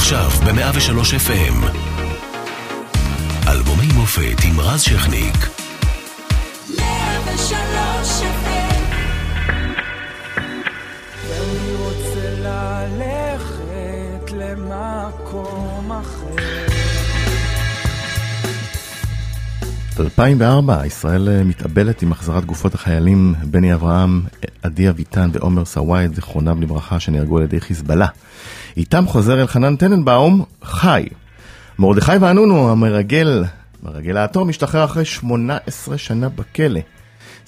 עכשיו ב-103 FM. אלבומי מופת עם רז שכניק. 103 FM ואני רוצה ללכת למקום אחר. 2004, ישראל אה, מתאבלת עם החזרת גופות החיילים בני אברהם, עדי אביטן ועומר סוואט, זיכרונם לברכה, שנהרגו על ידי חיזבאללה. איתם חוזר אלחנן טננבאום, חי. מרדכי ואנונו, המרגל, מרגל האטום, משתחרר אחרי 18 שנה בכלא.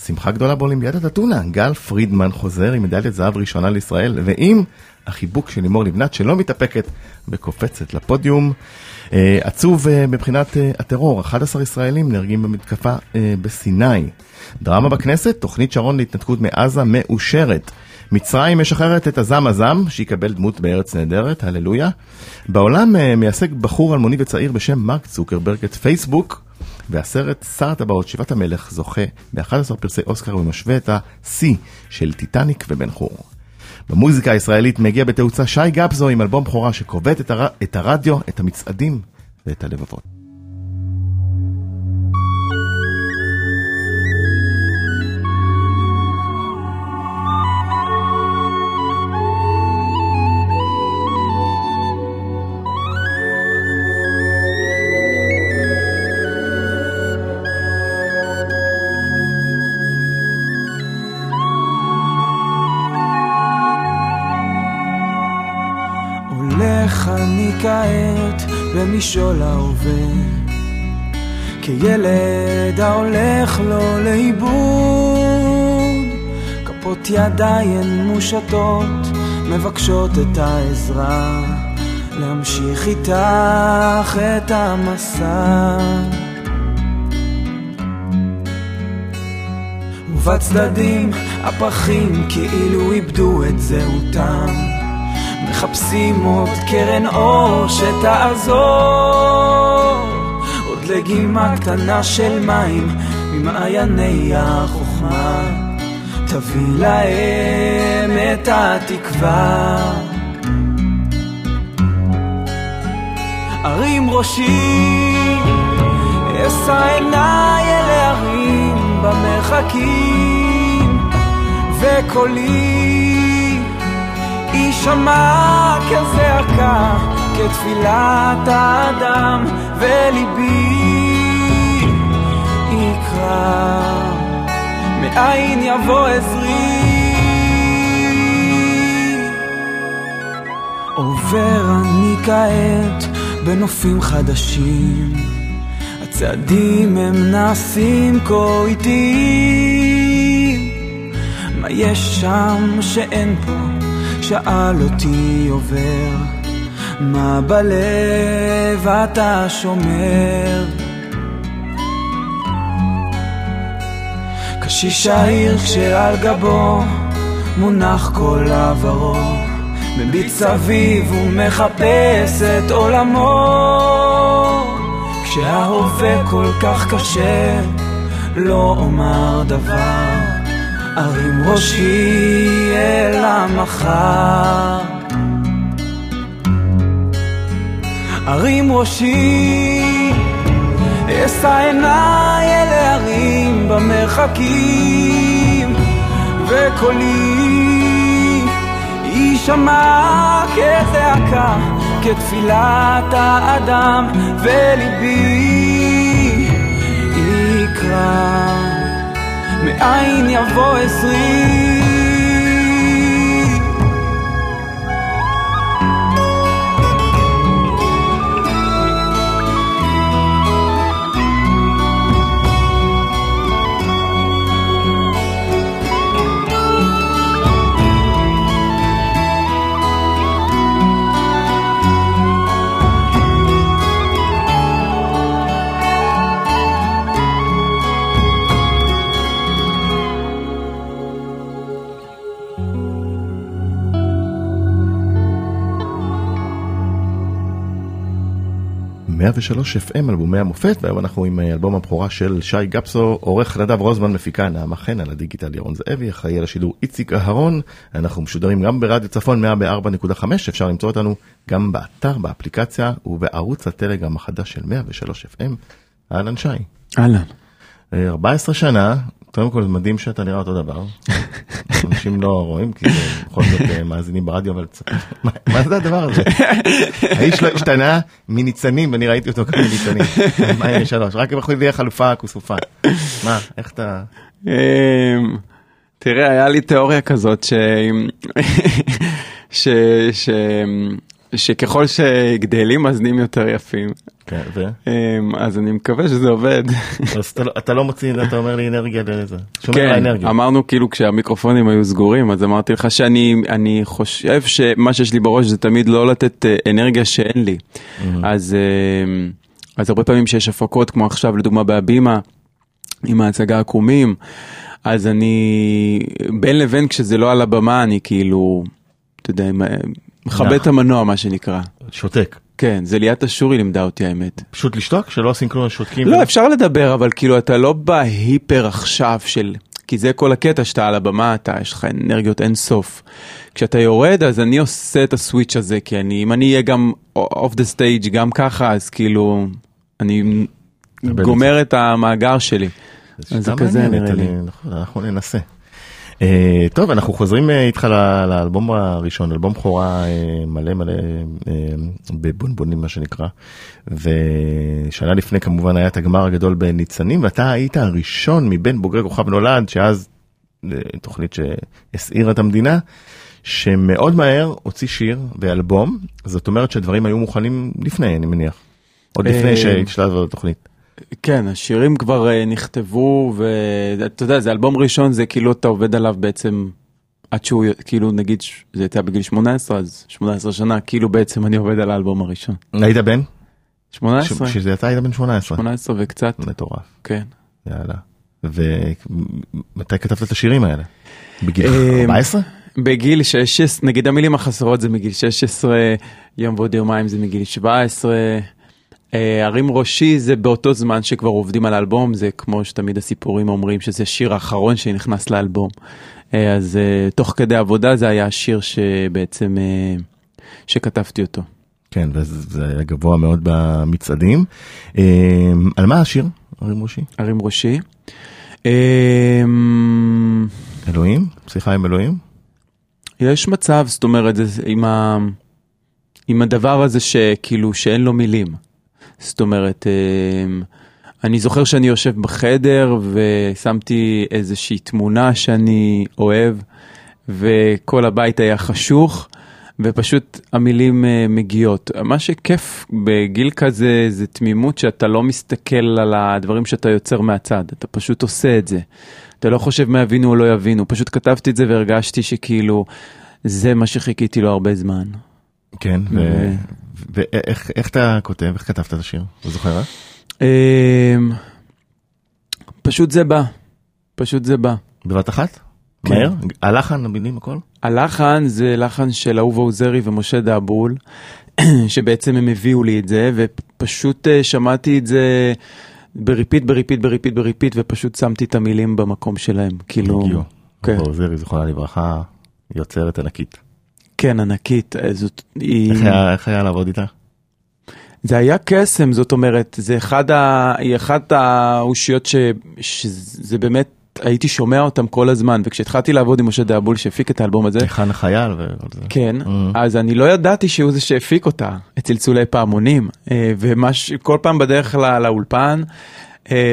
שמחה גדולה באולימפיאדת אתונה, גל פרידמן חוזר עם מדליית זהב ראשונה לישראל, ועם החיבוק של לימור לבנת שלא מתאפקת וקופצת לפודיום. אה, עצוב אה, מבחינת אה, הטרור, 11 ישראלים נהרגים במתקפה בסיני. דרמה בכנסת, תוכנית שרון להתנתקות מעזה מאושרת. מצרים משחררת את הזם הזם, שיקבל דמות בארץ נהדרת, הללויה. בעולם אה, מייסק בחור אלמוני וצעיר בשם מרק צוקרברג את פייסבוק, והסרט שר הטבעות שיבת המלך זוכה ב-11 פרסי אוסקר ומשווה את השיא של טיטניק ובן חור. במוזיקה הישראלית מגיע בתאוצה שי גפזו עם אלבום בכורה שכובד את, הר... את הרדיו, את המצעדים ואת הלבבות. כעת במשעול ההווה. כילד ההולך לו לאיבוד כפות ידיים מושטות מבקשות את העזרה. להמשיך איתך את המסע. ובצדדים הפרחים כאילו איבדו את זהותם מחפשים עוד קרן אור שתעזור. עוד לגימה קטנה של מים ממעייני החוכמה. תביא להם את התקווה. ארים ראשי אשא עיניי אל ההרים במרחקים. וקולי יישמע כזעקה, כתפילת האדם, וליבי יקרא, מאין יבוא עזרי. עובר אני כעת בנופים חדשים, הצעדים הם נעשים כה איטיים, מה יש שם שאין פה? שאל אותי עובר, מה בלב אתה שומר? קשיש העיר כשעל גבו מונח כל עברו, מביט סביב ומחפש את עולמו, כשההווה כל כך קשה, לא אומר דבר. ארים ראשי אל המחר. ארים ראשי, אשא עיניי אל ההרים במרחקים, וקולי יישמע כזעקה, כתפילת האדם, וליבי יקרא. מאין יבוא עזרי? 103 FM, אלבומי המופת, והיום אנחנו עם אה, אלבום הבכורה של שי גפסו, עורך נדב רוזמן, מפיקה נעמה חן, על הדיגיטל ירון זאבי, אחראי על השידור איציק אהרון. אנחנו משודרים גם ברדיו צפון 104.5, אפשר למצוא אותנו גם באתר, באפליקציה ובערוץ הטלגרם החדש של 103 FM. אהלן שי. אהלן. 14 שנה, קודם כל מדהים שאתה נראה אותו דבר. אנשים לא רואים כי בכל זאת אה, מאזינים ברדיו אבל מה, זה הדבר הזה? האיש לא השתנה מניצנים אני ראיתי אותו גם מניצנים. מה יהיה שלוש רק הם יכולים להיות חלופה כוסופה. מה איך אתה? אמ, תראה, היה לי תיאוריה כזאת ש... ש... ש... שככל שגדלים אז נהיים יותר יפים. כן, ו? אמ, אז אני מקווה שזה עובד. אז אתה לא- אתה לא מוציא אתה אומר לי אנרגיה לזה. כן, האנרגיה. אמרנו כאילו כשהמיקרופונים היו סגורים אז אמרתי לך שאני אני חושב שמה שיש לי בראש זה תמיד לא לתת אה, אנרגיה שאין לי. אז אה, אז הרבה פעמים שיש הפקות כמו עכשיו לדוגמה בהבימה עם ההצגה עקומים אז אני בין לבין כשזה לא על הבמה אני כאילו אתה יודע מכבד את המנוע מה שנקרא. שותק. כן זה ליאת אשורי לימדה אותי האמת. פשוט לשתוק שלא עושים כלום שותקים. לא אפשר לדבר אבל כאילו אתה לא בהיפר עכשיו של כי זה כל הקטע שאתה על הבמה אתה יש לך אנרגיות אין סוף. כשאתה יורד אז אני עושה את הסוויץ' הזה כי אני אם אני אהיה גם off the stage גם ככה אז כאילו אני גומר את המאגר שלי. אז זה כזה נראה לי. נכון, אנחנו ננסה. אה, טוב אנחנו חוזרים אה, איתך לאלבום הראשון אלבום בכורה אה, מלא מלא בבונבונים מה שנקרא. ושנה לפני כמובן היה את הגמר הגדול בניצנים ואתה היית הראשון מבין בוגרי כוכב נולד שאז תוכנית שהסעירה את המדינה שמאוד מהר הוציא שיר ואלבום. זאת אומרת שהדברים היו מוכנים לפני אני מניח. עוד לפני שהשתלבת בתוכנית. כן השירים כבר אה, נכתבו ואתה יודע זה אלבום ראשון זה כאילו אתה עובד עליו בעצם עד שהוא כאילו נגיד זה הייתה בגיל 18 אז 18 שנה כאילו בעצם אני עובד על האלבום הראשון. היית בן? 18 ש- שזה אתה היית בן 18. 18 וקצת מטורף, כן. יאללה. ומתי כתבת את השירים האלה? בגיל אה, 14? בגיל 16 נגיד המילים החסרות זה מגיל 16 יום ועוד יומיים זה מגיל 17. אה, הרים ראשי זה באותו זמן שכבר עובדים על האלבום זה כמו שתמיד הסיפורים אומרים שזה השיר האחרון שנכנס לאלבום. אה, אז אה, תוך כדי עבודה זה היה השיר שבעצם שכתבתי אותו. כן, וזה היה גבוה מאוד במצעדים. על מה השיר? הרים ראשי? הרים ראשי. אלוהים? שיחה עם אלוהים? יש מצב, זאת אומרת, עם, ה, עם הדבר הזה שכאילו שאין לו מילים. זאת אומרת, אה, אני זוכר שאני יושב בחדר ושמתי איזושהי תמונה שאני אוהב, וכל הבית היה חשוך, ופשוט המילים אה, מגיעות. מה שכיף בגיל כזה זה תמימות שאתה לא מסתכל על הדברים שאתה יוצר מהצד, אתה פשוט עושה את זה. אתה לא חושב מה יבינו או לא יבינו, פשוט כתבתי את זה והרגשתי שכאילו זה מה שחיכיתי לו הרבה זמן. כן, ו- ואיך איך אתה כותב? איך כתבת את השיר? אתה זוכר? אה? אמ, פשוט זה בא, פשוט זה בא. בבת אחת? כן. מהר? הלחן, המילים, הכל? הלחן זה לחן של אהובה עוזרי ומשה דאבול, שבעצם הם הביאו לי את זה, ופשוט אה, שמעתי את זה בריפיט, בריפיט, בריפיט, בריפיט, ופשוט שמתי את המילים במקום שלהם. כאילו, הגיעו. כן. עוזרי, זיכרונה לברכה, יוצרת ענקית. כן, ענקית, אה, זאת, היא... איך היה- איך היה לעבוד איתה? זה היה קסם, זאת אומרת, זה אחד ה... היא אחת האושיות ש... שזה באמת, הייתי שומע אותם כל הזמן, וכשהתחלתי לעבוד עם משה דאבול שהפיק את האלבום הזה, היכן החייל וכל זה. כן, Mm. אז אני לא ידעתי שהוא זה שהפיק אותה, את צלצולי פעמונים, אה, וכל פעם בדרך לא, לאולפן,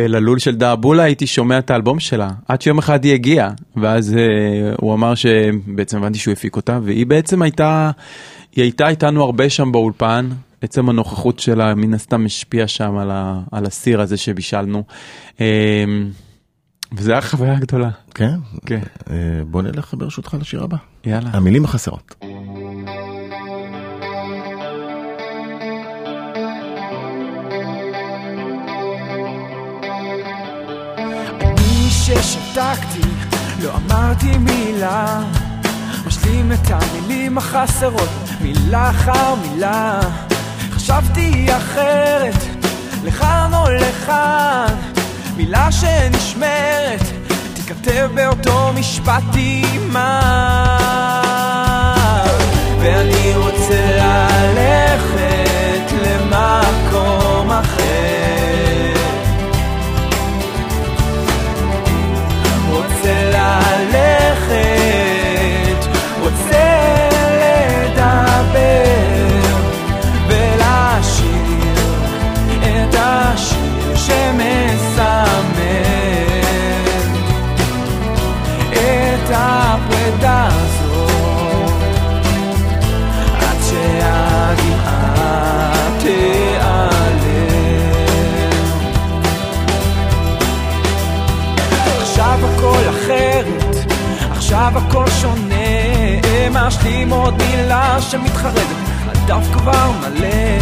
ללול של דאבולה הייתי שומע את האלבום שלה, עד שיום אחד היא הגיעה, ואז אה, הוא אמר שבעצם הבנתי שהוא הפיק אותה, והיא בעצם הייתה, היא הייתה איתנו הרבה שם באולפן, עצם הנוכחות שלה מן הסתם השפיעה שם על, ה, על הסיר הזה שבישלנו, אה, וזה היה חוויה גדולה, כן? כן, אה, בוא נלך ברשותך לשיר הבא. יאללה. המילים החסרות. ששתקתי, לא אמרתי מילה, משלים את המילים החסרות, מילה אחר מילה. חשבתי אחרת, לכאן או לכאן, מילה שנשמרת, תיכתב באותו משפט אימן. ואני רוצה ללכת למקום אחר. משלים עוד מילה שמתחרדת, הדף כבר מלא.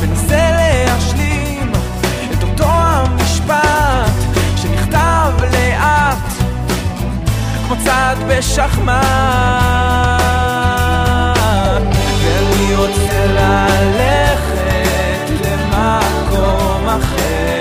מנסה להשלים את אותו המשפט שנכתב לאט, כמו צעד בשחמט. ואני רוצה ללכת למקום אחר.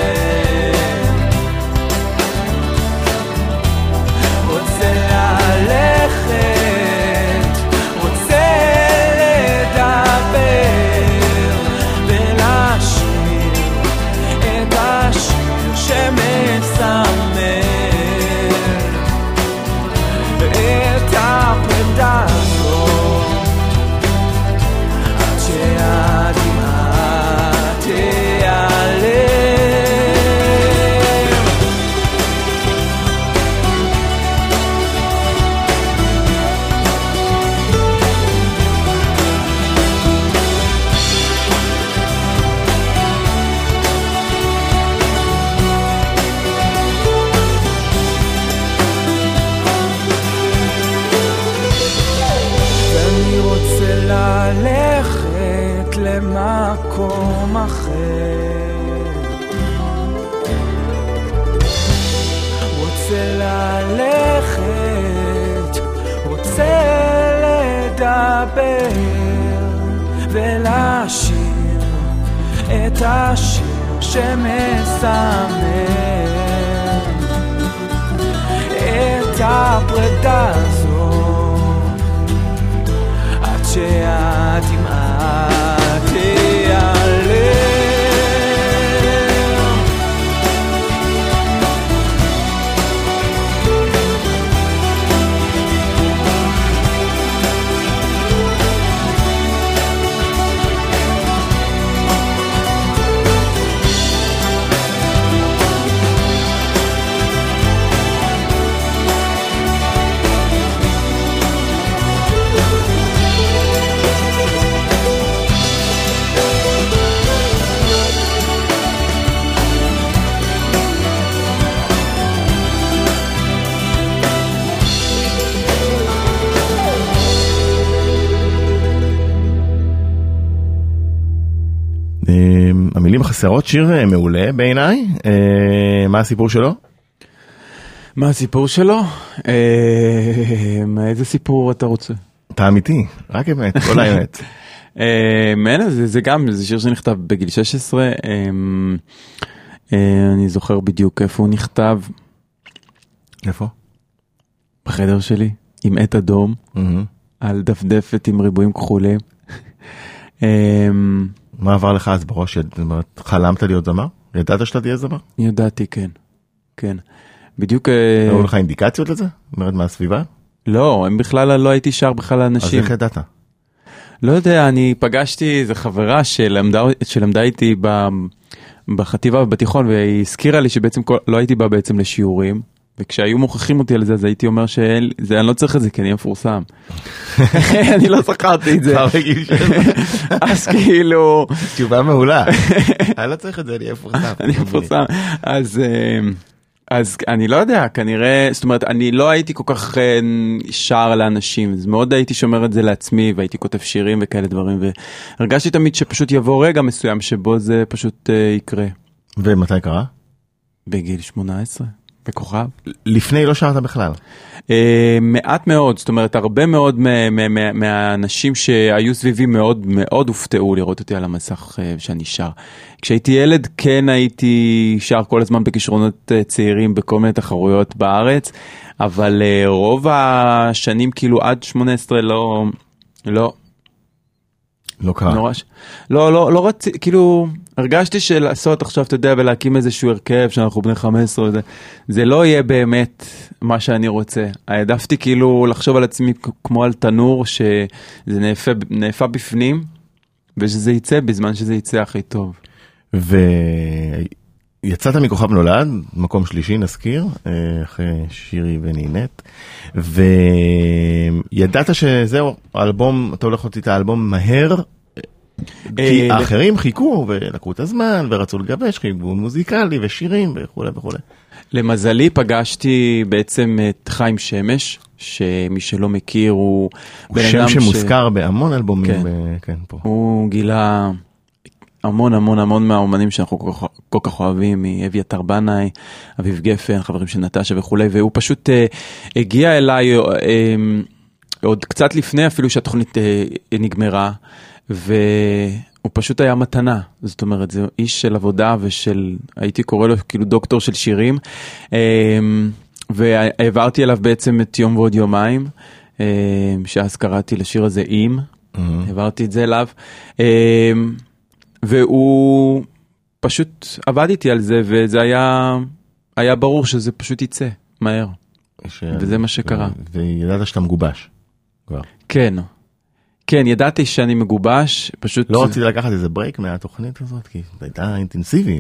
החסרות שיר אה, מעולה בעיניי, אה, מה הסיפור שלו? מה הסיפור שלו? אה, איזה סיפור אתה רוצה? אתה אמיתי, רק אמת, כל האמת. אין, זה, זה גם, זה שיר שנכתב בגיל 16, אה, אה, אני זוכר בדיוק איפה הוא נכתב, איפה? בחדר שלי, עם עט אדום, מהמם. על דפדפת עם ריבועים כחולים. מה עבר לך אז בראש? זאת אומרת, חלמת להיות זמר? ידעת שאתה תהיה זמר? ידעתי, כן, כן. בדיוק, אה, היו לך אינדיקציות לזה? זאת אומרת מהסביבה? לא, הם בכלל, לא הייתי שר בכלל אז לאנשים. איך ידעת? לא יודע, אני פגשתי איזה חברה שלמדה, שלמדה איתי ב, בחטיבה ובתיכון והיא הזכירה לי שבעצם כל, לא הייתי בא בעצם לשיעורים וכשהיו מוכיחים אותי על זה אז הייתי אומר שאני לא צריך את זה כי אני מפורסם. אני לא זכרתי את זה. אז כאילו, תשובה מעולה. אני לא צריך את זה, אני אהיה מפורסם. אני מפורסם. אז... אה, אז אני לא יודע, כנראה, זאת אומרת, אני לא הייתי כל כך אה, שר לאנשים, אז מאוד הייתי שומר את זה לעצמי והייתי כותב שירים וכאלה דברים, והרגשתי תמיד שפשוט יבוא רגע מסוים שבו זה פשוט אה, יקרה. ומתי קרה? בגיל 18. בכוכב. לפני לא שרת בכלל. אה, מעט מאוד, זאת אומרת, הרבה מאוד מה- מה- מה- מהאנשים שהיו סביבי מאוד מאוד הופתעו לראות אותי על המסך אה, שאני שר. כשהייתי ילד כן הייתי שר כל הזמן בכישרונות אה, צעירים בכל מיני תחרויות בארץ, אבל אה, רוב השנים כאילו עד 18 לא, לא, לא קרה. נורא ש... לא, לא, לא רציתי, כאילו, הרגשתי שלעשות עכשיו, אתה יודע, ולהקים איזשהו הרכב שאנחנו בני 15, וזה, זה לא יהיה באמת מה שאני רוצה. העדפתי כאילו לחשוב על עצמי כמו על תנור שזה נאפה, נאפה בפנים, ושזה יצא בזמן שזה יצא הכי טוב. ויצאת מכוכב נולד, מקום שלישי נזכיר, אה, אחרי שירי ונינת, וידעת שזהו, האלבום, אתה הולך להוציא את האלבום מהר, כי אה, האחרים חיכו ולקחו את הזמן ורצו לגבש חיבור מוזיקלי ושירים וכולי וכולי. למזלי פגשתי בעצם את חיים שמש, שמי שלא מכיר הוא הוא בן שם אדם ש- שמוזכר בהמון אלבומים, כן. ב- כן פה. הוא גילה המון המון המון מהאומנים שאנחנו כל כך, כל כך אוהבים, מאביתר בנאי, אביב גפן, חברים של נטשה וכולי, והוא פשוט אה, הגיע אליי אה, אה, עוד קצת לפני אפילו שהתוכנית אה, נגמרה, והוא פשוט היה מתנה, זאת אומרת, זה איש של עבודה ושל, הייתי קורא לו כאילו דוקטור של שירים, אה, והעברתי אליו בעצם את יום ועוד יומיים, אה, שאז קראתי לשיר הזה אם. מהמם. העברתי את זה אליו, אמ, והוא פשוט עבד איתי על זה, וזה היה, היה ברור שזה פשוט יצא מהר. ש- וזה מה שקרה. ו- וידעת שאתה מגובש. כבר. כן, כן, ידעתי שאני מגובש, פשוט... לא רציתי לקחת איזה break מהתוכנית הזאת, כי זה הייתה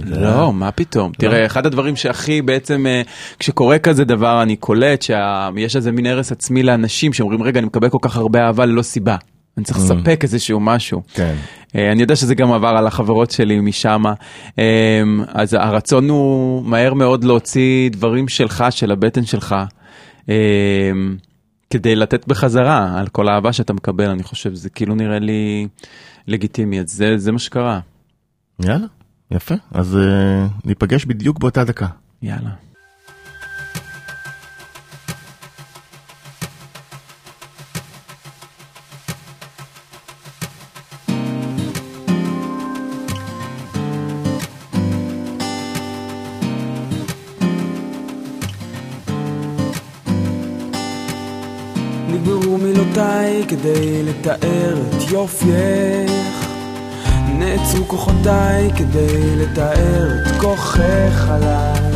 היה- לא, מה פתאום. תראה, אחד הדברים שהכי בעצם, אה, כשקורה כזה דבר, אני קולט שיש איזה מין הרס עצמי לאנשים שאומרים, רגע, אני מקבל כל כך הרבה אהבה ללא סיבה. אני צריך לספק איזשהו משהו. כן. אה, אני יודע שזה גם עבר על החברות שלי משם, אז הרצון הוא מהר מאוד להוציא דברים שלך, של הבטן שלך, אה, כדי לתת בחזרה על כל האהבה שאתה מקבל, אני חושב, זה כאילו נראה לי לגיטימי, אז זה, זה מה שקרה. יאללה, יפה. אז אה, ניפגש בדיוק באותה דקה. יאללה. כדי לתאר את יופייך. נעצרו כוחותיי כדי לתאר את כוחך עליי.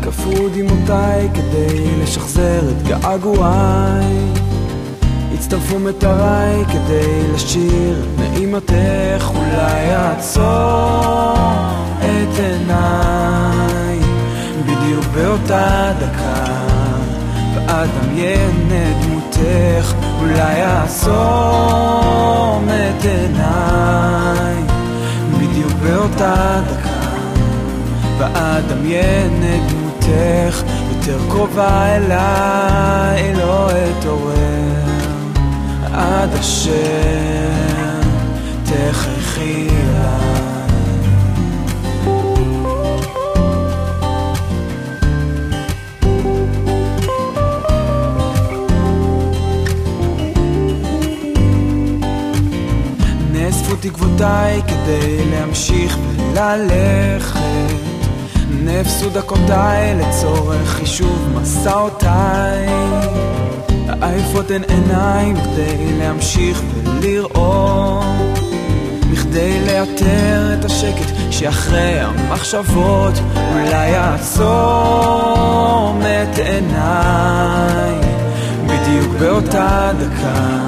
קפאו דמעותיי כדי לשחזר את געגועיי. הצטרפו מטריי כדי לשיר נעימתך אולי אעצור את עיניי. בדיוק באותה דקה את דמותך אולי אעצום את עיניי. בדיוק באותה דקה ואדמיין את דמותך יותר קרובה אליי לא אתעורר עד אשר תקוותיי כדי להמשיך וללכת נאפסו דקותיי לצורך חישוב מסעותיי. עייפות הן עיניים כדי להמשיך ולראות. בכדי לאתר את השקט שאחרי המחשבות אולי אעצום את עיניי. בדיוק באותה דקה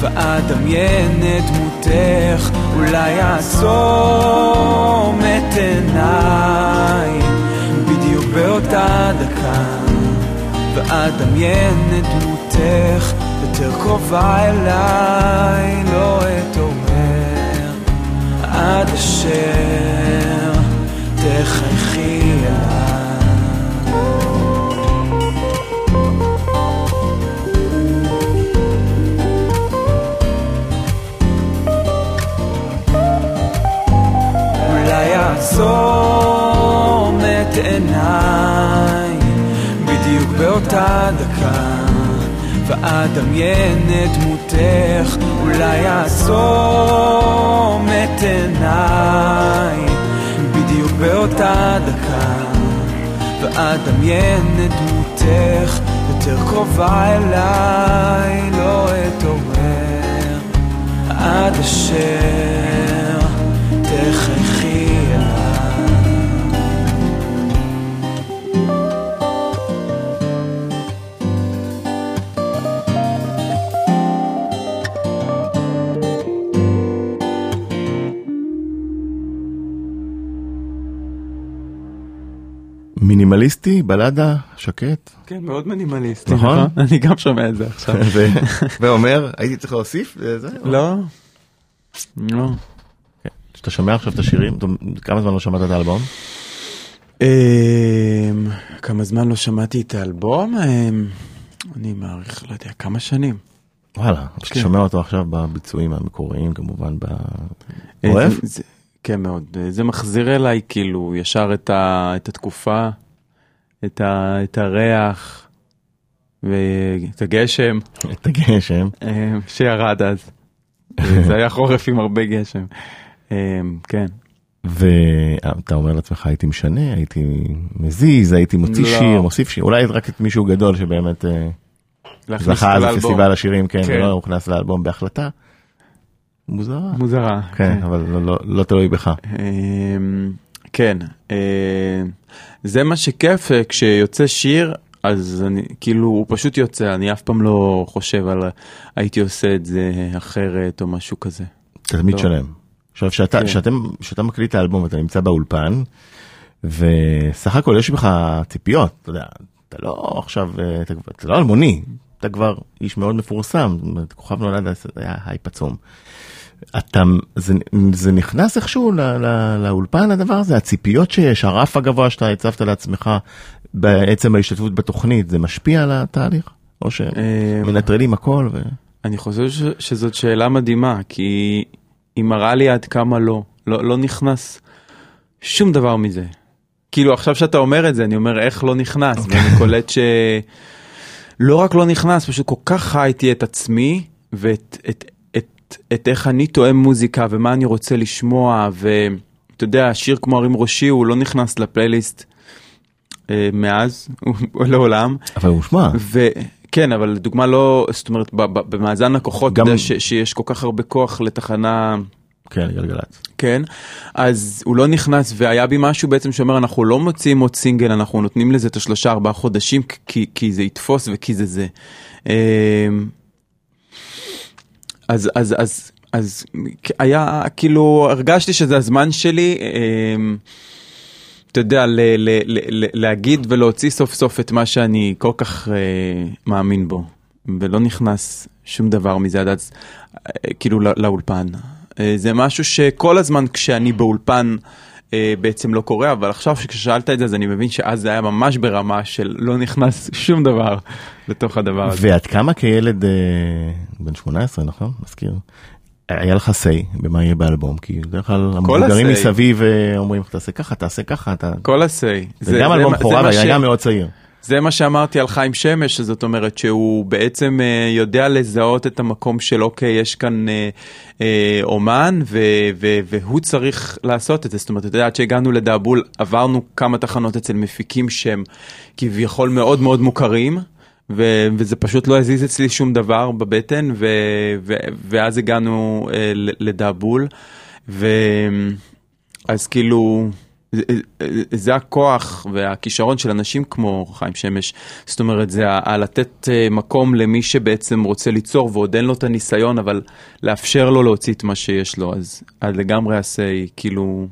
ואדמיין את דמותך אולי אעצום את עיניי. בדיוק באותה דקה ואדמיין את דמותך יותר קרובה אליי לא אתעורר עד אשר תחייכי. אליי ואדמיין את דמותך אולי אעצום את עיניי. בדיוק באותה דקה ואדמיין את דמותך יותר קרובה אליי לא אתעורר. עד אשר מינימליסטי, בלדה, שקט, כן, מאוד מינימליסטי, נכון? נכון? אני גם שומע את זה עכשיו. ואומר, הייתי צריך להוסיף, זה, לא? לא. כשאתה שומע עכשיו את השירים, אתה- כמה זמן לא שמעת את האלבום? אמ, כמה זמן לא שמעתי את האלבום? אמ, אני מעריך, לא יודע, כמה שנים. וואלה, כשאתה שומע אותו עכשיו בביצועים המקוריים כמובן, ב... אה, אוהב? כן מאוד, אה, זה מחזיר אליי כאילו ישר את, ה, את התקופה, את, ה, את הריח ואת הגשם את הגשם. אה, שירד אז. אה, זה היה חורף עם הרבה גשם. אה, כן. ואתה אומר לעצמך הייתי משנה, הייתי מזיז, הייתי מוציא לא. שיר, מוסיף שיר, אולי רק את מישהו גדול שבאמת אה, זכה. לפסטיבל השירים, כן, כן. ולא הוכנס לאלבום בהחלטה. מוזרה. מוזרה. כן, אבל לא- לא- לא תלוי בך. אמ, כן, אמ, זה מה שכיף אה, כשיוצא שיר אז אני כאילו הוא פשוט יוצא אני אף פעם לא חושב על הייתי עושה את זה אחרת או משהו כזה. אתה תמיד לא. שלם. עכשיו שאתה, כן. מקליט את האלבום ואתה נמצא באולפן, וסך הכל יש בך ציפיות, אתה יודע, אתה לא עכשיו, אה, אתה, אתה לא אלמוני, אתה כבר איש מאוד מפורסם, כוכב נולד היה הייפ עצום. אתה, זה, זה נכנס איכשהו ל, ל, לאולפן הדבר הזה, הציפיות שיש, הרף הגבוה שאתה הצבת לעצמך בעצם ההשתתפות בתוכנית, זה משפיע על התהליך? או שמנטרלים הכל? ו... אני חושב ש, שזאת שאלה מדהימה כי היא מראה לי עד כמה לא לא, לא נכנס שום דבר מזה. כאילו עכשיו שאתה אומר את זה אני אומר איך לא נכנס ואני קולט שלא רק לא נכנס פשוט כל כך חייתי את עצמי ואת את, את, את איך אני תואם מוזיקה ומה אני רוצה לשמוע ואתה יודע שיר כמו הרים ראשי הוא לא נכנס לפלייליסט אה, מאז הוא לעולם. אבל הוא שמע, וכן אבל לדוגמה לא זאת אומרת במאזן הכוחות גם-. יודע ש, שיש כל כך הרבה כוח לתחנה כן, גלגלצ. כן אז הוא לא נכנס והיה בי משהו בעצם שאומר אנחנו לא מוציאים עוד סינגל אנחנו נותנים לזה את השלושה ארבעה חודשים כי, כי זה יתפוס וכי זה זה. אז אז אז אז היה כאילו הרגשתי שזה הזמן שלי. אמ, אתה יודע, ל- ל- ל- ל- להגיד ולהוציא סוף סוף את מה שאני כל כך אה, מאמין בו, ולא נכנס שום דבר מזה עד אז, אה, כאילו לא- לאולפן. אה, זה משהו שכל הזמן כשאני באולפן אה, בעצם לא קורה, אבל עכשיו כששאלת את זה אז אני מבין שאז זה היה ממש ברמה של לא נכנס שום דבר לתוך הדבר הזה. ועד כמה כילד אה, בן 18 נכון? מזכיר. היה לך say במה יהיה באלבום כי בדרך כלל המבוגרים. מסביב אה, אומרים לך תעשה ככה תעשה ככה אתה כל ה-say. וגם אלבום בכורה והיה ש- גם מאוד צעיר. זה מה שאמרתי על חיים שמש, זאת אומרת שהוא בעצם אה, יודע לזהות את המקום של אוקיי, יש כאן אה, אה, אומן ו, ו, והוא צריך לעשות את זה. זאת אומרת, אתה יודע, עד שהגענו לדאבול עברנו כמה תחנות אצל מפיקים שהם כביכול מאוד מאוד מוכרים. ו- וזה פשוט לא הזיז אצלי שום דבר בבטן ו- ו- ואז הגענו אה, לדאבול ואז כאילו זה- הכוח והכישרון של אנשים כמו חיים שמש, זאת אומרת זה ה- ה- לתת אה, מקום למי שבעצם רוצה ליצור ועוד אין לו את הניסיון אבל לאפשר לו להוציא את מה שיש לו אז, אז לגמרי עשה כאילו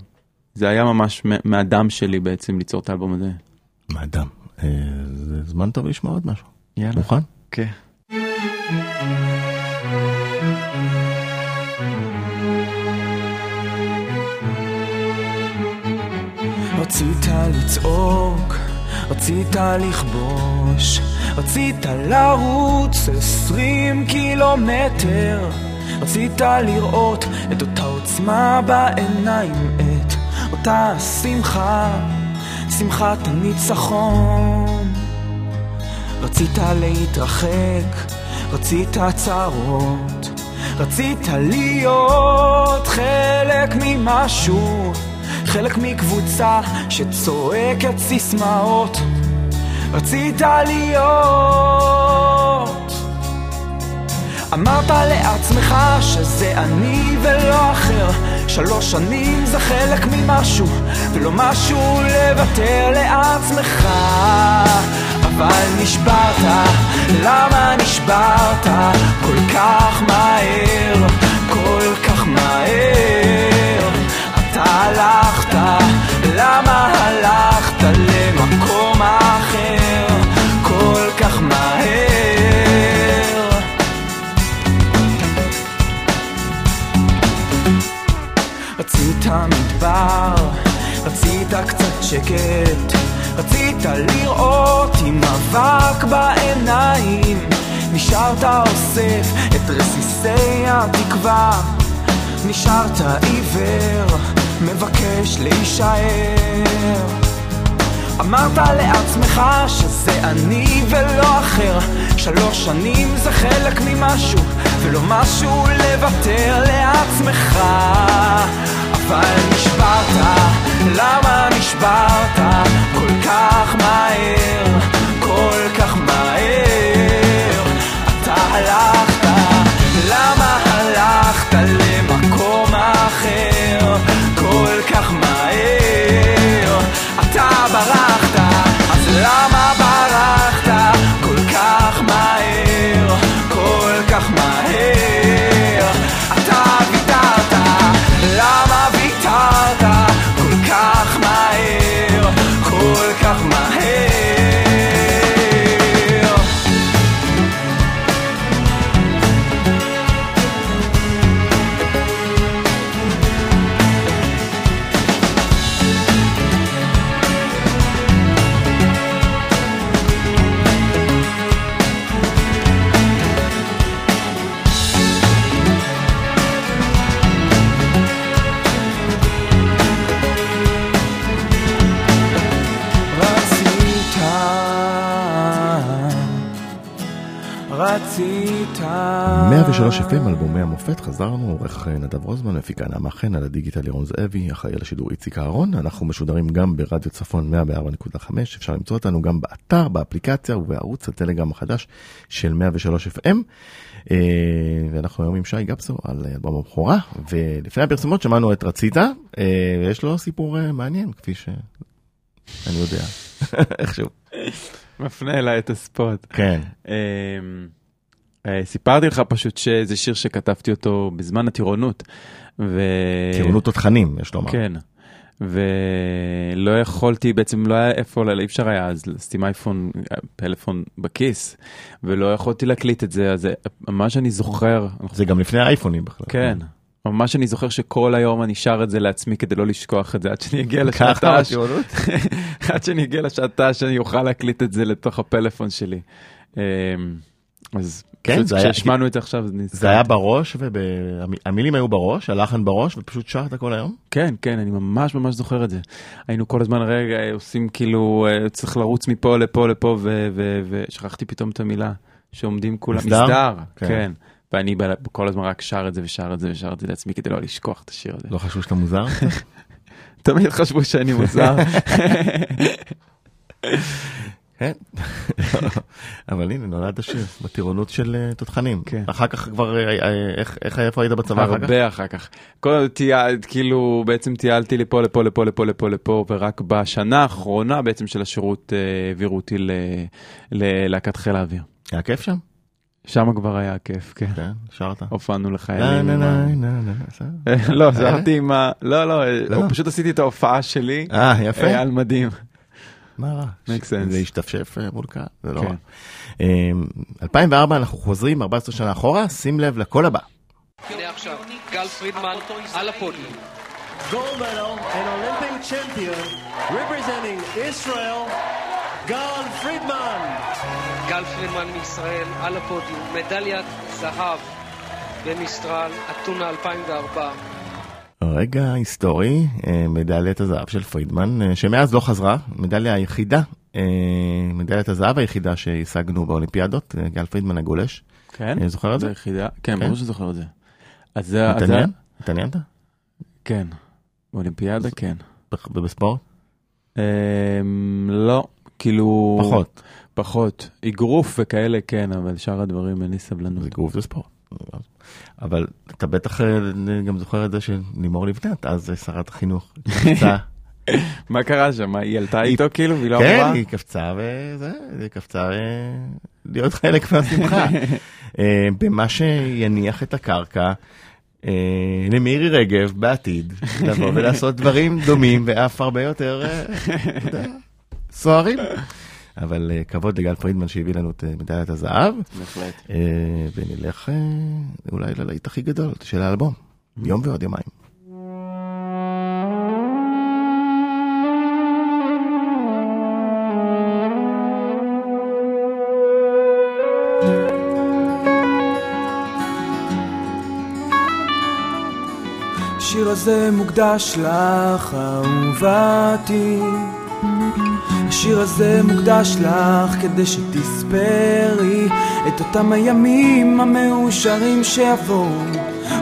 זה היה ממש מהדם שלי בעצם ליצור את האלבום הזה. מאדם. אה, זה זמן טוב לשמוע עוד משהו. יאללה. מוכן? כן. רצית לצעוק, רצית לכבוש, רצית לרוץ עשרים קילומטר, רצית לראות את אותה עוצמה בעיניים, את אותה שמחה, שמחת הניצחון. רצית להתרחק, רצית צרות, רצית להיות חלק ממשהו, חלק מקבוצה שצועקת סיסמאות, רצית להיות. אמרת לעצמך שזה אני ולא אחר שלוש שנים זה חלק ממשהו ולא משהו לוותר לעצמך. אבל נשברת, למה נשברת? כל כך מהר, כל כך מהר הלכת, למה הלכת למקום אחר? כל כך מהר? רצית מדבר, רצית קצת שקט, רצית לראות עם אבק בעיניים, נשארת אוסף את רסיסי התקווה, נשארת עיוור, מבקש להישאר. אמרת לעצמך שזה אני ולא אחר. שלוש שנים זה חלק ממשהו ולא משהו לוותר לעצמך. אבל נשברת, למה נשברת כל כך מהר, 103 FM, אלבומי המופת, חזרנו, עורך נדב רוזמן, מפיקה נעמה חן, על הדיגיטל ירון זאבי, אחראי על השידור איציק אהרון. אנחנו משודרים גם ברדיו צפון 104.5, אפשר למצוא אותנו גם באתר, באפליקציה ובערוץ הטלגרם החדש של 103 FM. אה, ואנחנו היום עם שי גפסו על אלבום הבכורה, ולפני הפרסומות שמענו את רצית, אה, ויש לו סיפור אה, מעניין, כפי שאני יודע, איכשהו. מפנה אליי את הספוט. כן, אמ, אה, סיפרתי לך פשוט שזה שיר שכתבתי אותו בזמן הטירונות. ו... טירונות תותחנים, יש לומר. כן. ולא יכולתי, בעצם לא היה איפה, לא, אי אפשר היה אז לשים אייפון, פלאפון בכיס, ולא יכולתי להקליט את זה, אז מה שאני זוכר, זה גם לפני האייפונים בכלל. כן, ממש אני זוכר שכל היום אני שר את זה לעצמי כדי לא לשכוח את זה, עד שאני אגיע לשעתה? עד שאני אגיע לשעתה שאני אוכל להקליט את זה לתוך הפלאפון שלי. אמ, אז כן, כשהשמענו את זה עכשיו, זה היה בראש, והמילים היו בראש, הלחן בראש, ופשוט שרת כל היום? כן, כן, אני ממש ממש זוכר את זה. היינו כל הזמן רגע עושים כאילו, אה, צריך לרוץ מפה לפה לפה, ושכחתי פתאום את המילה, שעומדים כולם, מסדר? כן. כן. ואני כל הזמן רק שר את זה ושר את זה ושר את זה לעצמי כדי לא לשכוח את השיר הזה. לא חשבו שאתה מוזר? תמיד חשבו שאני מוזר. כן. אבל הנה, נולד השיר, בטירונות של אה, תותחנים. כן. אחר כך כבר, אה, אה, איך, איפה היית בצבא אחר כך? הרבה אחר כך. כל טייל, כאילו בעצם טיילתי לפה לפה לפה לפה לפה לפה ורק בשנה האחרונה בעצם של השירות העבירו אותי ללהקת חיל האוויר. היה כיף שם? שם כבר היה כיף, כן. כן, שרת. הופענו לחיילים. בסדר. אה, לא, זרתי עם ה... לא, לא, לא? פשוט עשיתי את ההופעה שלי אה, יפה. על מדים. מה רע? Make sense. זה השתפשף אה, מול קהל, זה לא כן. רע. אה, 2004 אנחנו חוזרים 14 שנה אחורה, שים לב לקול הבא. הנה עכשיו, גל פרידמן על הפודיום. gold medal and Olympic champion representing Israel, Gal Friedman. גל פרידמן מישראל על הפודיום, מדליית זהב במיסטרל, אתונה 2004. רגע היסטורי, אה, מדליית הזהב של פרידמן, אה, שמאז לא חזרה, מדליה היחידה אה, מדליית הזהב היחידה שהשגנו באולימפיאדות, גל פרידמן הגולש. כן? אה, זוכר את זה? זה יחידה, כן, כן. ברור שזוכר את זה. אז זה, התעניין? התעניינת? כן. באולימפיאדה, כן. ובספורט? אמ, לא, כאילו... פחות. פחות. אגרוף וכאלה, כן, אבל שאר הדברים אין לי סבלנות. גוף זה ספורט. אבל אתה בטח אה, גם זוכר את זה שלימור לבנת, אז אה, שרת החינוך, קפצה. מה קרה שם? היא עלתה איתו כאילו והיא לא כן, אמרה? היא קפצה וזה, היא קפצה אה, להיות חלק מהשמחה. במה שיניח את הקרקע למירי רגב בעתיד, לבוא ולעשות דברים דומים ואף הרבה יותר סוערים. אבל אה, כבוד לגל פרידמן שהביא לנו את אה, מדליית הזהב, בהחלט. אה, ונלך אולי ללהיט הכי גדול של האלבום, יום ועוד יומיים. השיר הזה מוקדש לך, אהובתי. השיר הזה מוקדש לך כדי שתספרי את אותם הימים המאושרים שיבואו.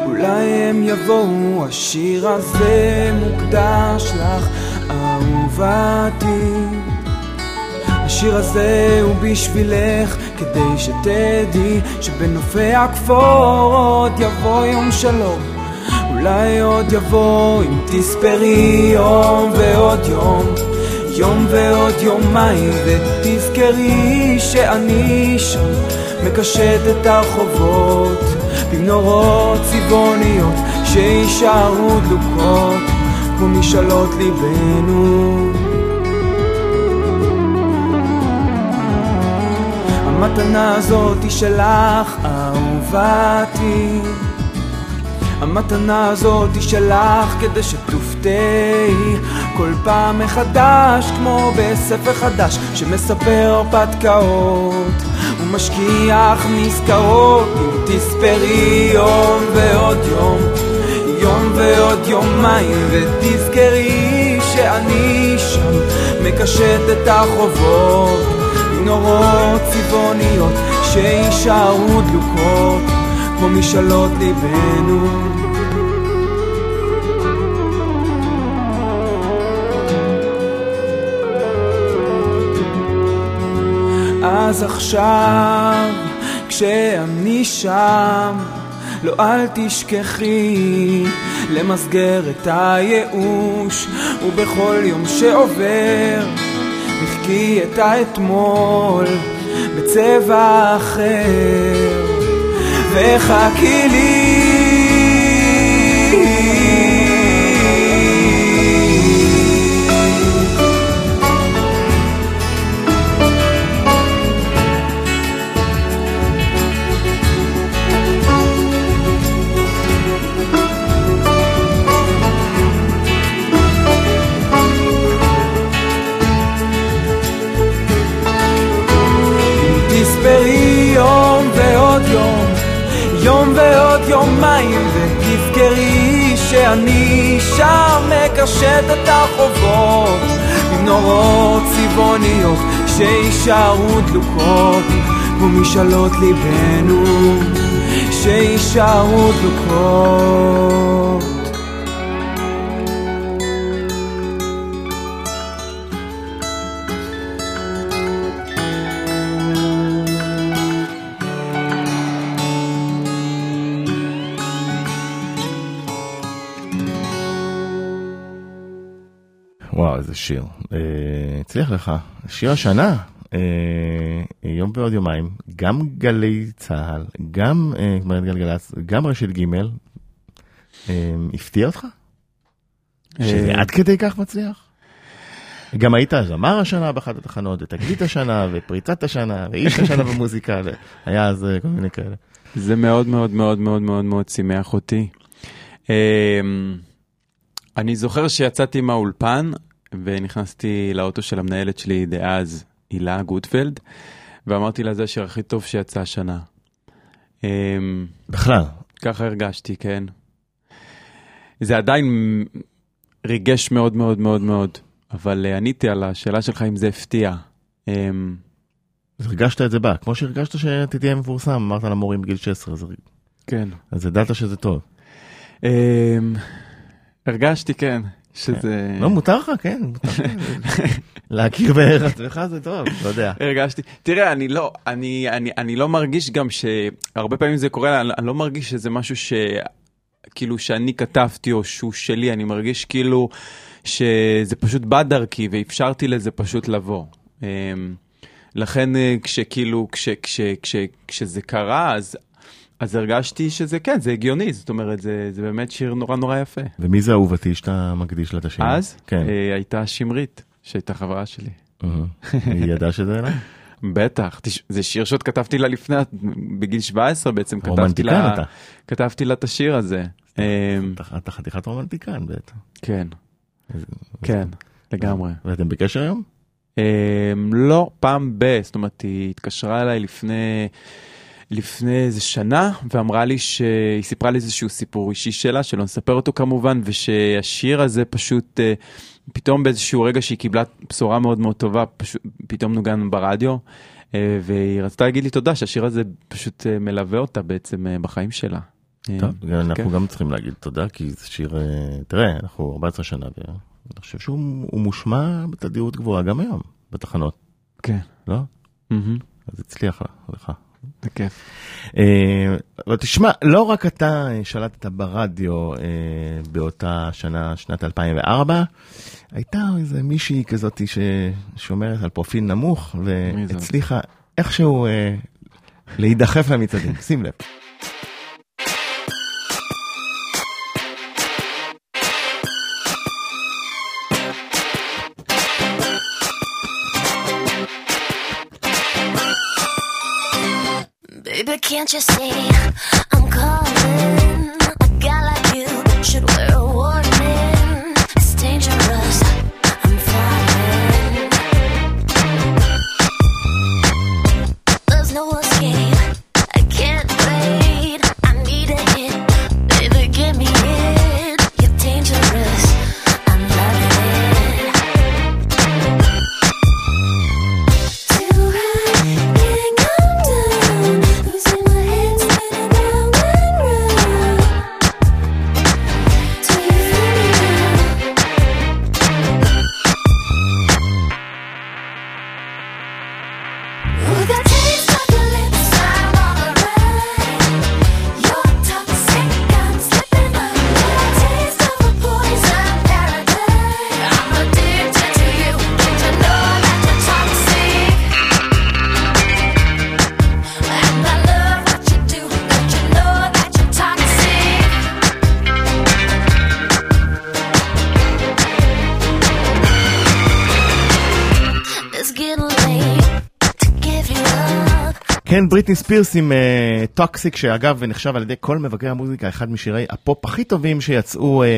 אולי הם יבואו, השיר הזה מוקדש לך, אהובתי. השיר הזה הוא בשבילך, כדי שתדעי שבנופי הכפור עוד יבוא יום שלום. אולי עוד יבוא אם תספרי יום ועוד יום, יום ועוד יומיים, ותזכרי שאני שם, מקשט את הרחובות, במנורות צבעוניות שיישארו דלוקות, כמו משאלות ליבנו. המתנה הזאת היא שלך, אהובתי. המתנה הזאת היא שלך כדי שתופתעי כל פעם מחדש כמו בספר חדש שמספר הרפתקאות. ומשכיח נזכרות אם תספרי יום ועוד יום יום ועוד יומיים ותזכרי שאני שם מקשט את החובות נורות צבעוניות שיישארו דלוקות כמו משאלות ליבנו אז עכשיו כשאני שם לא אל תשכחי למסגר את הייאוש ובכל יום שעובר מחכי את האתמול בצבע אחר. וחכי לי יום ועוד יומיים, ותזכרי שאני שם מקשט את החובות, עם נורות צבעוניות שיישארו דלוקות, כמו משאלות ליבנו, שיישארו דלוקות. שיר. אה, הצליח לך. שיר השנה, אה, יום ועוד יומיים, גם גלי צה"ל, גם אה, גלגלצ, גם רשת ג', הפתיע אותך? שזה עד כדי כך מצליח? גם היית זמר השנה באחת התחנות, ותגלית השנה, ופריצת השנה, ואיש השנה במוזיקה, היה אז כל מיני כאלה. זה מאוד מאוד מאוד מאוד מאוד מאוד שימח אותי. אני זוכר שיצאתי מהאולפן ונכנסתי לאוטו של המנהלת שלי דאז, הילה גוטפלד, ואמרתי לה זה השיר הכי טוב שיצא השנה. אמ, בכלל, ככה הרגשתי, כן. זה עדיין ריגש מאוד מאוד מאוד מאוד, אבל אה, עניתי על השאלה שלך אם זה הפתיע. אמ, אז הרגשת את זה בה, כמו שהרגשת שתהיה מפורסם, אמרת למורים בגיל 16, אז- כן. אז ידעת שזה טוב. אמ, הרגשתי, כן, שזה... לא, מותר לך, כן, מותר לך. להכיר בערך עצמך זה טוב, לא יודע. הרגשתי, תראה, אני לא, אני, אני, אני לא מרגיש גם שהרבה פעמים זה קורה, אני, אני לא מרגיש שזה משהו ש... כאילו שאני כתבתי או שהוא שלי, אני מרגיש כאילו שזה פשוט בא דרכי ואפשרתי לזה פשוט לבוא. אמ, לכן אה, כשכאילו, כש, כש, כש, כשזה קרה, אז, אז הרגשתי שזה כן, זה הגיוני, זאת אומרת, זה, זה באמת שיר נורא נורא יפה. ומי זה אהובתי שאתה מקדיש לה את השיר? אז כן. אה, הייתה שמרית, שהייתה חברה שלי. היא ידעה שזה אליי? בטח. זה שיר שעוד כתבתי לה לפני, בגיל 17 בעצם, כתבתי לה, אתה. כתבתי לה את השיר הזה. אמ, אתה- אתה חתיכת רומנטיקן בעצם. כן, כן, לגמרי. ואתם בקשר היום? אמ, לא, פעם ב, זאת אומרת, היא התקשרה אליי לפני, לפני איזה שנה, ואמרה לי שהיא סיפרה לי איזשהו סיפור אישי שלה, שלא נספר אותו כמובן, ושהשיר הזה פשוט, אה, פתאום באיזשהו רגע שהיא קיבלה בשורה מאוד מאוד טובה, פשוט, פתאום נוגן ברדיו, אה, והיא רצתה להגיד לי תודה שהשיר הזה פשוט אה, מלווה אותה בעצם אה, בחיים שלה. טוב, אנחנו כן. גם צריכים להגיד תודה, כי זה שיר, אה, תראה, אנחנו 14 שנה, ואני חושב שהוא הוא מושמע בתדירות גבוהה גם היום, בתחנות, כן, לא? מהמם, אז הצליח לך. זה כיף. אה, אבל תשמע, לא רק אתה אה, שלטת ברדיו אה, באותה שנה, שנת 2004, הייתה איזה מישהי כזאת ששומרת על פרופיל נמוך? והצליחה איכשהו להידחף למצעדים. שים לב. Can't you see בריטני ספירס עם Toxic, שאגב נחשב על ידי כל מבקרי המוזיקה אחד משירי הפופ הכי טובים שיצאו אה,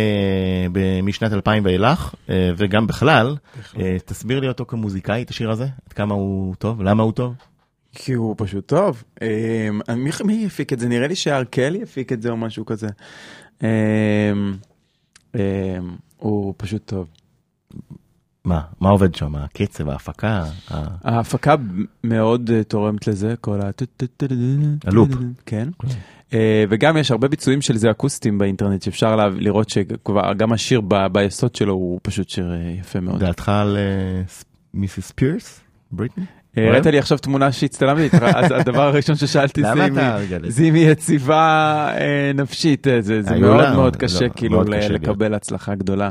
ב- משנת 2000 ואילך, אה, וגם בכלל. אה, תסביר לי אותו כמוזיקאי, את השיר הזה, עד כמה הוא טוב, למה הוא טוב. כי הוא פשוט טוב. אמ, מי, מי הפיק את זה? נראה לי שהארקלי הפיק את זה או משהו כזה. אמ, אמ, הוא פשוט טוב. מה, מה עובד שם? הקצב, ההפקה? ההפקה מאוד אה, תורמת לזה, כל ה... הלופ. כן. אה, וגם יש הרבה ביצועים של זה אקוסטיים באינטרנט שאפשר לראות שכבר גם השיר ביסוד שלו הוא פשוט שיר אה, יפה מאוד. דעתך על מיסיס ספירס? בריטני? הראית לי עכשיו תמונה שהצטלמתי איתך, אז הדבר הראשון ששאלתי זה אם היא- יציבה נפשית, זה מאוד מאוד לא, קשה כאילו מאוד ל- קשה להיות. לקבל הצלחה גדולה.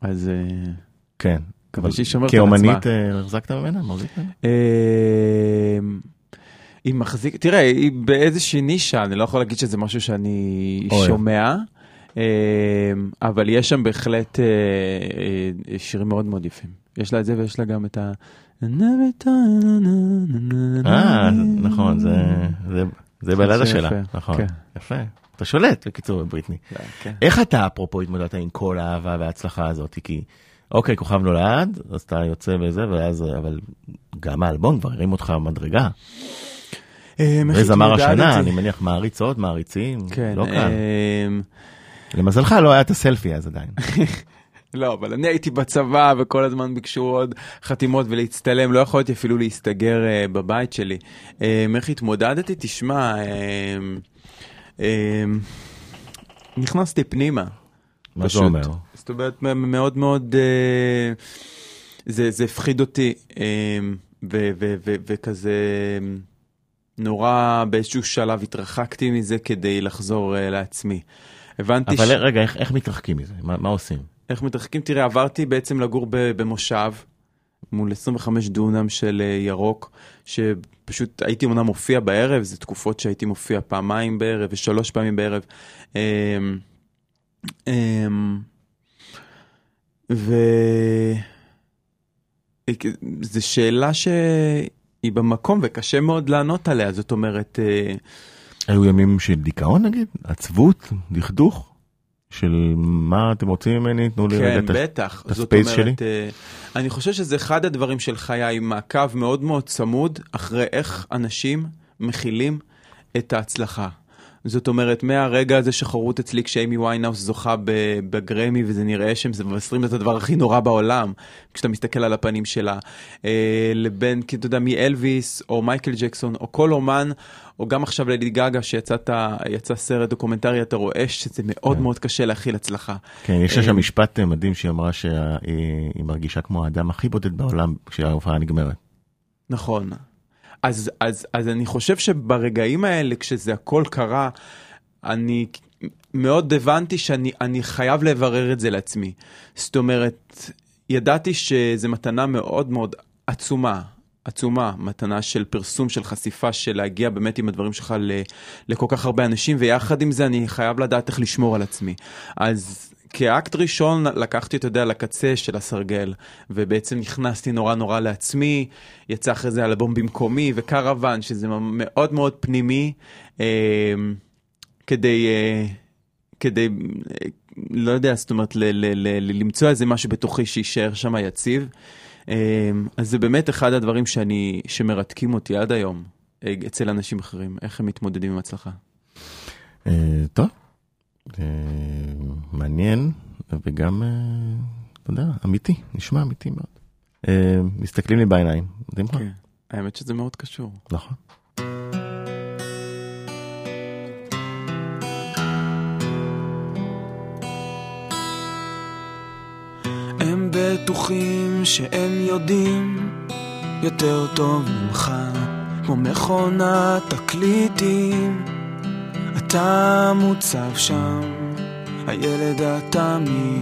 אז אה, כן. אבל שהיא שומרת על כאומנית עצמה. אה, החזקת ממנה? מחזיק ממנה? אה, היא מחזיק, תראה, היא באיזושהי נישה, אני לא יכול להגיד שזה משהו שאני. שומע, אבל יש שם בהחלט שירים מאוד מאוד יפים. יש לה את זה ויש לה גם את ה... אה, נכון, זה- זה בלדה שלה, נכון. כן. יפה. אתה שולט, בקיצור, בבריטני. כן. איך אתה, אפרופו, התמודדת עם כל האהבה וההצלחה הזאת? כי, אוקיי, כוכב נולד, אז אתה יוצא וזה, ואז, אבל גם האלבום כבר הרים אותך מדרגה. אה, וזמר השנה? אני מניח מעריצות, מעריצים, כן, לא קל. אה, למזלך לא היה את הסלפי אז עדיין. לא, אבל אני הייתי בצבא וכל הזמן ביקשו עוד חתימות ולהצטלם, לא יכולתי אפילו להסתגר אה, בבית שלי. איך התמודדתי? תשמע, נכנסתי פנימה. מה זה. אומר? זאת אומרת, מאוד מאוד, אה, זה, הפחיד אותי, ו- וכזה נורא באיזשהו שלב התרחקתי מזה כדי לחזור אה, לעצמי. הבנתי אבל רגע, איך- איך מתרחקים מזה? מה מה עושים? איך מתרחקים? תראה, עברתי בעצם לגור במושב, מול 25 דונם של אה, ירוק, שפשוט הייתי אומנם מופיע בערב, זה תקופות שהייתי מופיע פעמיים בערב ושלוש פעמים בערב. אמ, אמ, ו... זו שאלה שהיא במקום וקשה מאוד לענות עליה, זאת אומרת, אה, היו ימים של דיכאון נגיד? עצבות? דכדוך? של מה אתם רוצים ממני? תנו לי רגע כן, בטח. את הספייס שלי? אה, אני חושב שזה אחד הדברים של חיי, מעקב מאוד מאוד צמוד אחרי איך אנשים מכילים את ההצלחה. זאת אומרת, מהרגע הזה שחרוט אצלי כשאיימי ויינהאוס זוכה בגרמי וזה נראה שהם מבשרים את הדבר הכי נורא בעולם, כשאתה מסתכל על הפנים שלה, אה, לבין, אתה יודע, מאלוויס או מייקל ג'קסון או כל אומן, או גם עכשיו ליידי גאגה שיצא סרט דוקומנטרי, אתה רואה שזה מאוד כן. מאוד קשה להכיל הצלחה. כן, יש לה אה, שם משפט אה, מדהים שהיא אמרה שהיא מרגישה כמו האדם הכי בודד בעולם כשההופעה נגמרת. נכון. אז, אז, אז אני חושב שברגעים האלה, כשזה הכל קרה, אני מאוד הבנתי שאני אני חייב לברר את זה לעצמי. זאת אומרת, ידעתי שזו מתנה מאוד מאוד עצומה. עצומה, מתנה של פרסום, של חשיפה, של להגיע באמת עם הדברים שלך לכל כך הרבה אנשים, ויחד עם זה אני חייב לדעת איך לשמור על עצמי. אז כאקט ראשון לקחתי, אתה יודע, לקצה של הסרגל, ובעצם נכנסתי נורא נורא לעצמי, יצא אחרי זה אלבום במקומי, וקרוון, שזה מאוד מאוד פנימי, אה, כדי... אה, כדי, אה, לא יודע, זאת אומרת, ל- ל- ל- ל- למצוא איזה משהו בתוכי שיישאר שם יציב. אה, אז זה באמת אחד הדברים שאני, שמרתקים אותי עד היום אצל אנשים אחרים, איך הם מתמודדים עם הצלחה. אה, טוב, מעניין וגם, אה, אתה יודע, אמיתי, נשמע אמיתי מאוד. אה, מסתכלים לי בעיניים, יודעים מה? כן. האמת שזה מאוד קשור. נכון. הם בטוחים שהם יודעים יותר טוב ממך, כמו מכונת תקליטים. אתה מוצב שם, הילד התמים,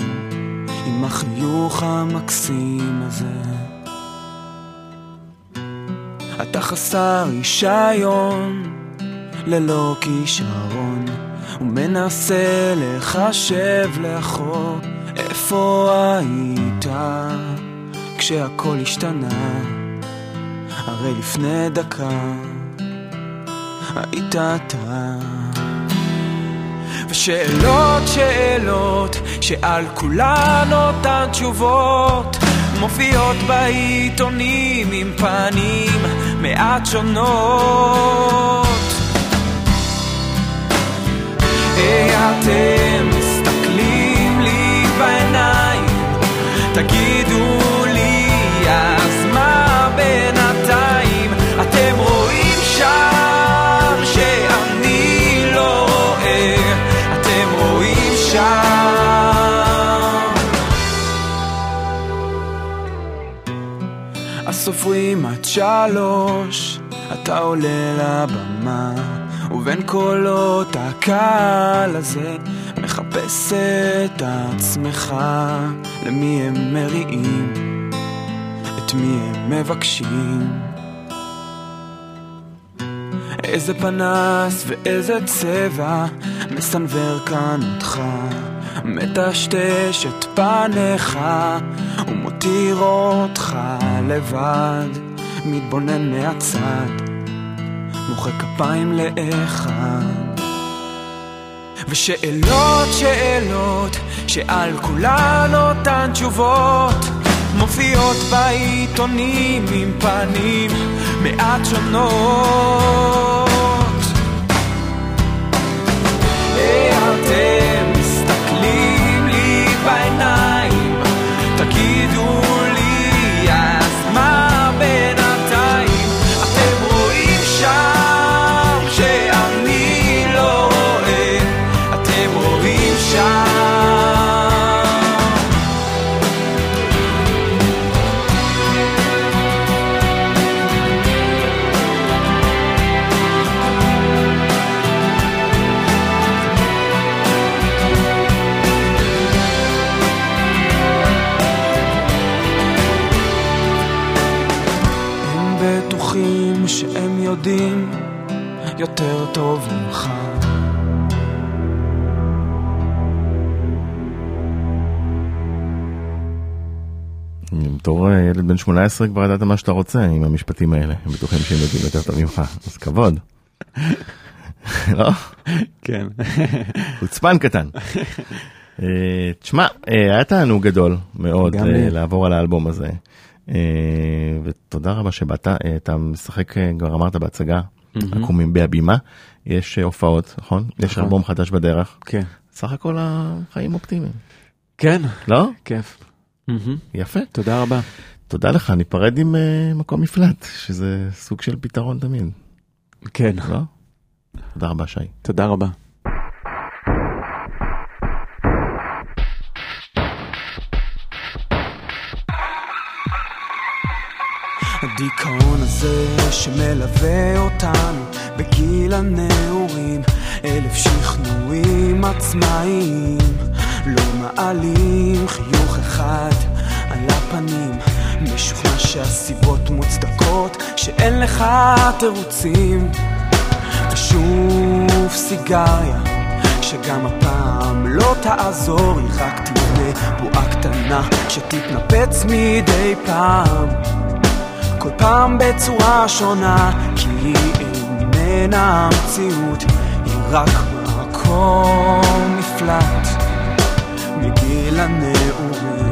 עם החיוך המקסים הזה. אתה חסר רישיון, ללא כישרון, ומנסה לחשב לאחור איפה היית כשהכל השתנה. הרי לפני דקה היית אתה. ושאלות שאלות שעל כולן אותן תשובות מופיעות בעיתונים עם פנים מעט שונות. היי אתם מסתכלים לי בעיניים תגידו סופרים עד שלוש, אתה עולה לבמה, ובין קולות הקהל הזה, מחפש את עצמך, למי הם מריעים, את מי הם מבקשים. איזה פנס ואיזה צבע מסנוור כאן אותך מטשטש את פניך ומותיר אותך לבד מתבונן מהצד מוחא כפיים לאחד. ושאלות שאלות שעל כולן אותן תשובות מופיעות בעיתונים עם פנים מעט שונות. היי, אתם מסתכלים לי בעיניים בתור אה, ילד בן 18 כבר ידעת מה שאתה רוצה עם המשפטים האלה, הם בטוחים שהם יודעים יותר טוב ממך, אז כבוד. לא? כן. חוצפן קטן. אה, תשמע, אה, היה תענוג גדול מאוד. לעבור על האלבום הזה. ותודה רבה שבאת, אתה משחק, כבר אמרת בהצגה, עקומים בהבימה, יש הופעות, נכון? יש נכון. אלבום חדש בדרך. כן. סך הכל החיים אופטימיים, כן. לא? כיף. יפה. תודה רבה. תודה לך, ניפרד עם אה, מקום מפלט, שזה סוג של פתרון תמיד, כן. לא? תודה רבה שי. תודה רבה. הדיכאון הזה שמלווה אותנו בגיל הנעורים אלף שכנועים עצמאיים לא מעלים חיוך אחד על הפנים. משוכנע שהסיבות מוצדקות שאין לך תירוצים. ושוב סיגריה שגם הפעם לא תעזור היא רק תבנה בועה קטנה שתתנפץ מדי פעם. כל פעם בצורה שונה, כי היא איננה המציאות, היא רק מקום מפלט מגיל הנעורים.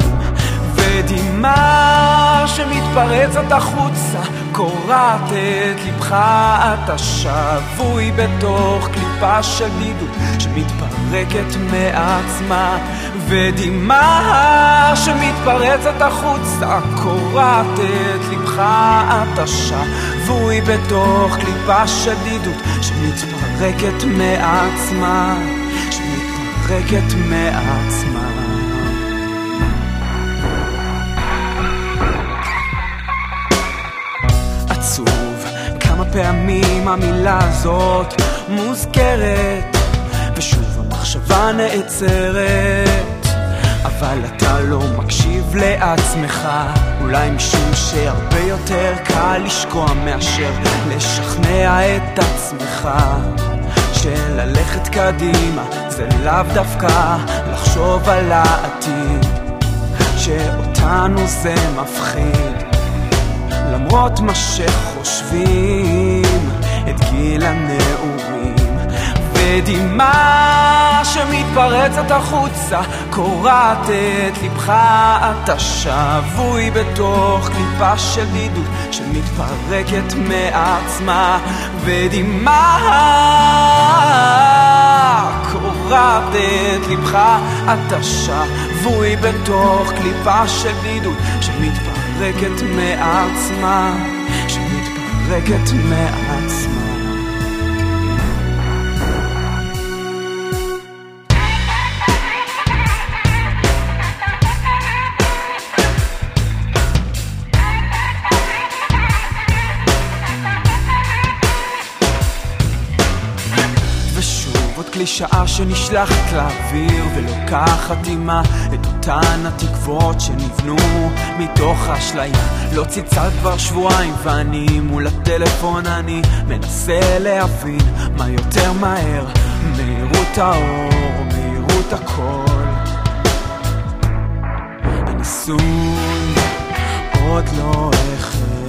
ודמעה שמתפרצת החוצה, קורעת את לבך, אתה שבוי בתוך קליפה של בדידות שמתפרקת מעצמה. ודמעה שמתפרצת החוצה, קורעת את לבך, אתה שבוי בתוך קליפה של בדידות שמתפרקת מעצמה, שמתפרקת מעצמה. עצוב כמה פעמים המילה הזאת מוזכרת ושוב המחשבה נעצרת אבל אתה לא מקשיב לעצמך אולי משום שהרבה יותר קל לשקוע מאשר לשכנע את עצמך שללכת קדימה זה לאו דווקא לחשוב על העתיד שאותנו זה מפחיד. למרות מה שחושבים את גיל הנעורים ודמעה שמתפרצת החוצה קורעת את לבך אתה שבוי בתוך קליפה של בדידות שמתפרקת מעצמה. ודמעה קורעת את לבך אתה שבוי בתוך קליפה של בדידות שמתפרקת מעצמה שמתפרקת מעצמה קלישאה שנשלחת לאוויר ולוקחת עימה את אותן התקוות שנבנו מתוך האשליה. לא צלצל כבר שבועיים ואני מול הטלפון אני מנסה להבין מה יותר מהר. מהירות האור או מהירות הקול הניסוי עוד לא החל